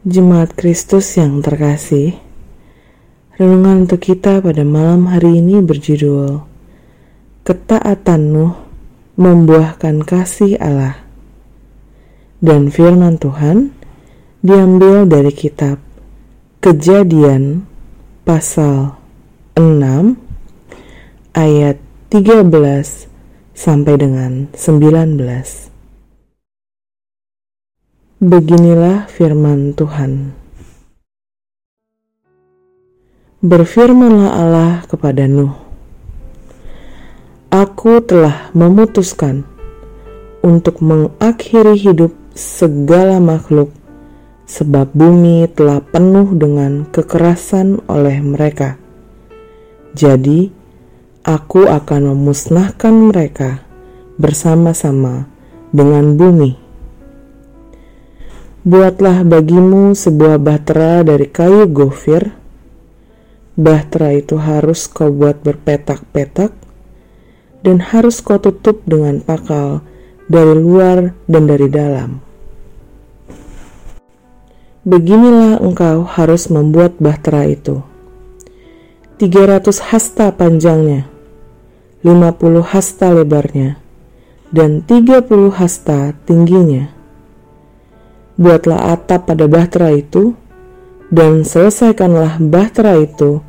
Jemaat Kristus yang terkasih, renungan untuk kita pada malam hari ini berjudul Ketaatan Nuh membuahkan kasih Allah. Dan firman Tuhan diambil dari kitab Kejadian pasal 6 ayat 13 sampai dengan 19. Beginilah firman Tuhan. Berfirmanlah Allah kepada Nuh, Aku telah memutuskan untuk mengakhiri hidup segala makhluk, sebab bumi telah penuh dengan kekerasan oleh mereka. Jadi, aku akan memusnahkan mereka bersama-sama dengan bumi Buatlah bagimu sebuah bahtera dari kayu gofir. Bahtera itu harus kau buat berpetak-petak dan harus kau tutup dengan pakal dari luar dan dari dalam. Beginilah engkau harus membuat bahtera itu. 300 hasta panjangnya, 50 hasta lebarnya, dan 30 hasta tingginya buatlah atap pada bahtera itu, dan selesaikanlah bahtera itu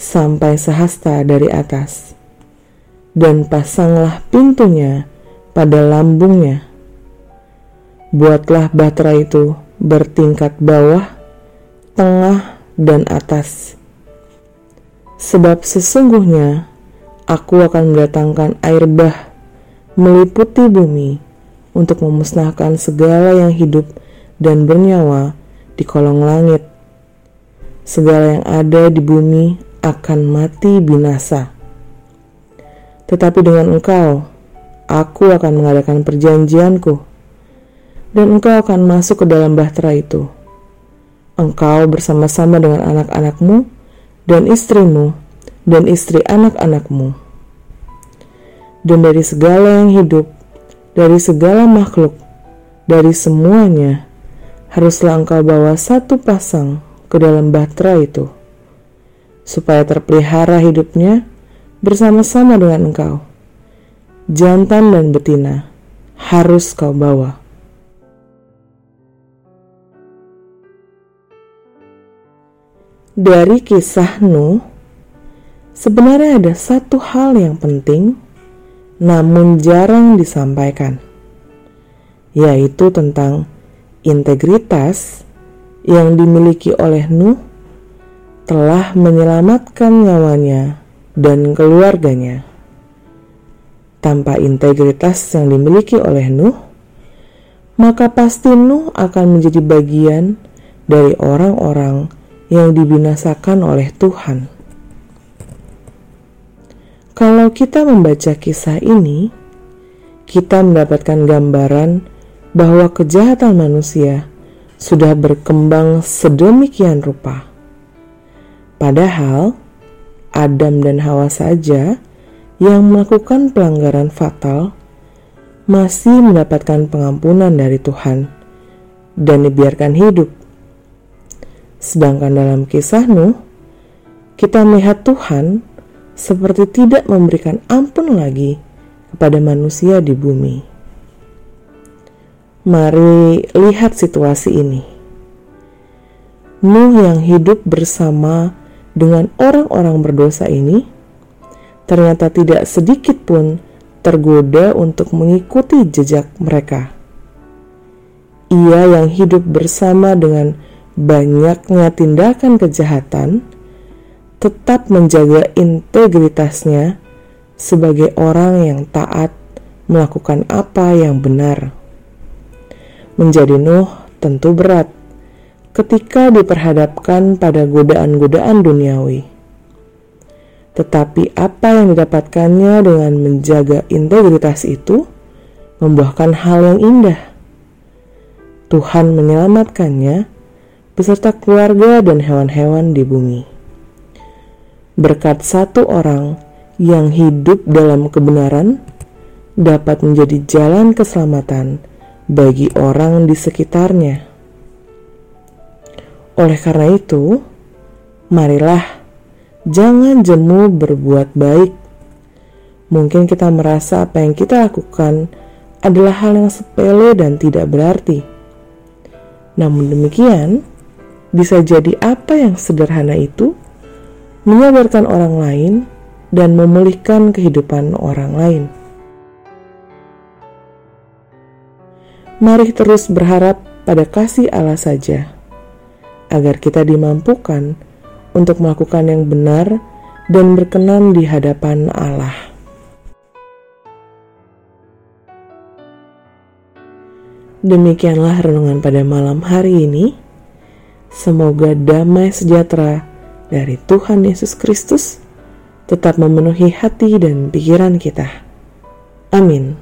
sampai sehasta dari atas, dan pasanglah pintunya pada lambungnya. Buatlah bahtera itu bertingkat bawah, tengah, dan atas. Sebab sesungguhnya aku akan mendatangkan air bah meliputi bumi untuk memusnahkan segala yang hidup dan bernyawa di kolong langit. Segala yang ada di bumi akan mati binasa. Tetapi dengan engkau, aku akan mengadakan perjanjianku, dan engkau akan masuk ke dalam bahtera itu. Engkau bersama-sama dengan anak-anakmu dan istrimu dan istri anak-anakmu. Dan dari segala yang hidup, dari segala makhluk, dari semuanya, haruslah engkau bawa satu pasang ke dalam bahtera itu, supaya terpelihara hidupnya bersama-sama dengan engkau. Jantan dan betina harus kau bawa. Dari kisah Nuh, sebenarnya ada satu hal yang penting, namun jarang disampaikan, yaitu tentang Integritas yang dimiliki oleh Nuh telah menyelamatkan nyawanya dan keluarganya. Tanpa integritas yang dimiliki oleh Nuh, maka pasti Nuh akan menjadi bagian dari orang-orang yang dibinasakan oleh Tuhan. Kalau kita membaca kisah ini, kita mendapatkan gambaran bahwa kejahatan manusia sudah berkembang sedemikian rupa. Padahal Adam dan Hawa saja yang melakukan pelanggaran fatal masih mendapatkan pengampunan dari Tuhan dan dibiarkan hidup. Sedangkan dalam kisah Nuh, kita melihat Tuhan seperti tidak memberikan ampun lagi kepada manusia di bumi. Mari lihat situasi ini. Nuh yang hidup bersama dengan orang-orang berdosa ini ternyata tidak sedikit pun tergoda untuk mengikuti jejak mereka. Ia yang hidup bersama dengan banyaknya tindakan kejahatan tetap menjaga integritasnya sebagai orang yang taat melakukan apa yang benar. Menjadi Nuh tentu berat ketika diperhadapkan pada godaan-godaan duniawi. Tetapi apa yang didapatkannya dengan menjaga integritas itu membuahkan hal yang indah. Tuhan menyelamatkannya beserta keluarga dan hewan-hewan di bumi. Berkat satu orang yang hidup dalam kebenaran dapat menjadi jalan keselamatan bagi orang di sekitarnya. Oleh karena itu, marilah jangan jemu berbuat baik. Mungkin kita merasa apa yang kita lakukan adalah hal yang sepele dan tidak berarti. Namun demikian, bisa jadi apa yang sederhana itu menyadarkan orang lain dan memulihkan kehidupan orang lain. Mari terus berharap pada kasih Allah saja, agar kita dimampukan untuk melakukan yang benar dan berkenan di hadapan Allah. Demikianlah renungan pada malam hari ini. Semoga damai sejahtera dari Tuhan Yesus Kristus tetap memenuhi hati dan pikiran kita. Amin.